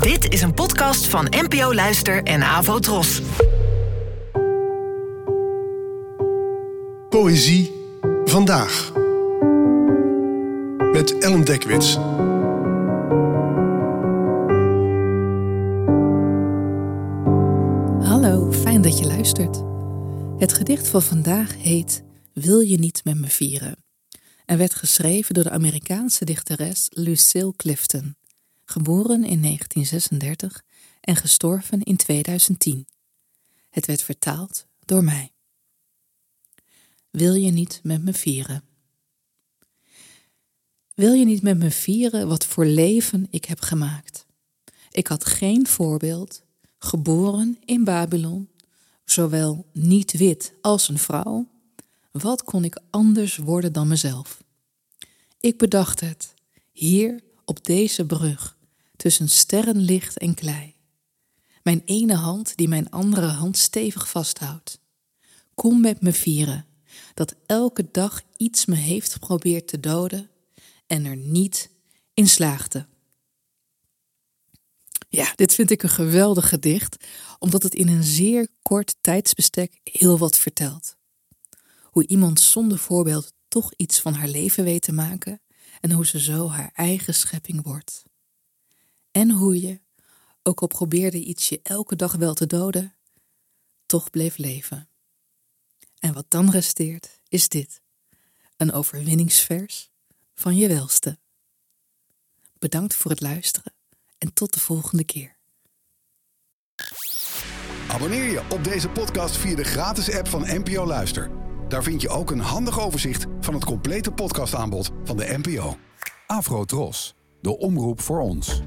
Dit is een podcast van NPO Luister en Avo Tros. Poëzie vandaag. Met Ellen Dekwits. Hallo, fijn dat je luistert. Het gedicht van vandaag heet Wil je niet met me vieren? en werd geschreven door de Amerikaanse dichteres Lucille Clifton, geboren in 1936 en gestorven in 2010. Het werd vertaald door mij. Wil je niet met me vieren? Wil je niet met me vieren wat voor leven ik heb gemaakt? Ik had geen voorbeeld, geboren in Babylon, zowel niet wit als een vrouw. Wat kon ik anders worden dan mezelf? Ik bedacht het, hier op deze brug, tussen sterrenlicht en klei. Mijn ene hand die mijn andere hand stevig vasthoudt. Kom met me vieren, dat elke dag iets me heeft geprobeerd te doden en er niet in slaagde. Ja, dit vind ik een geweldig gedicht, omdat het in een zeer kort tijdsbestek heel wat vertelt. Hoe iemand zonder voorbeeld toch iets van haar leven weet te maken en hoe ze zo haar eigen schepping wordt. En hoe je, ook al probeerde iets je elke dag wel te doden, toch bleef leven. En wat dan resteert, is dit: een overwinningsvers van je welste. Bedankt voor het luisteren en tot de volgende keer. Abonneer je op deze podcast via de gratis app van NPO Luister. Daar vind je ook een handig overzicht van het complete podcastaanbod van de NPO. Afro Tros, de omroep voor ons.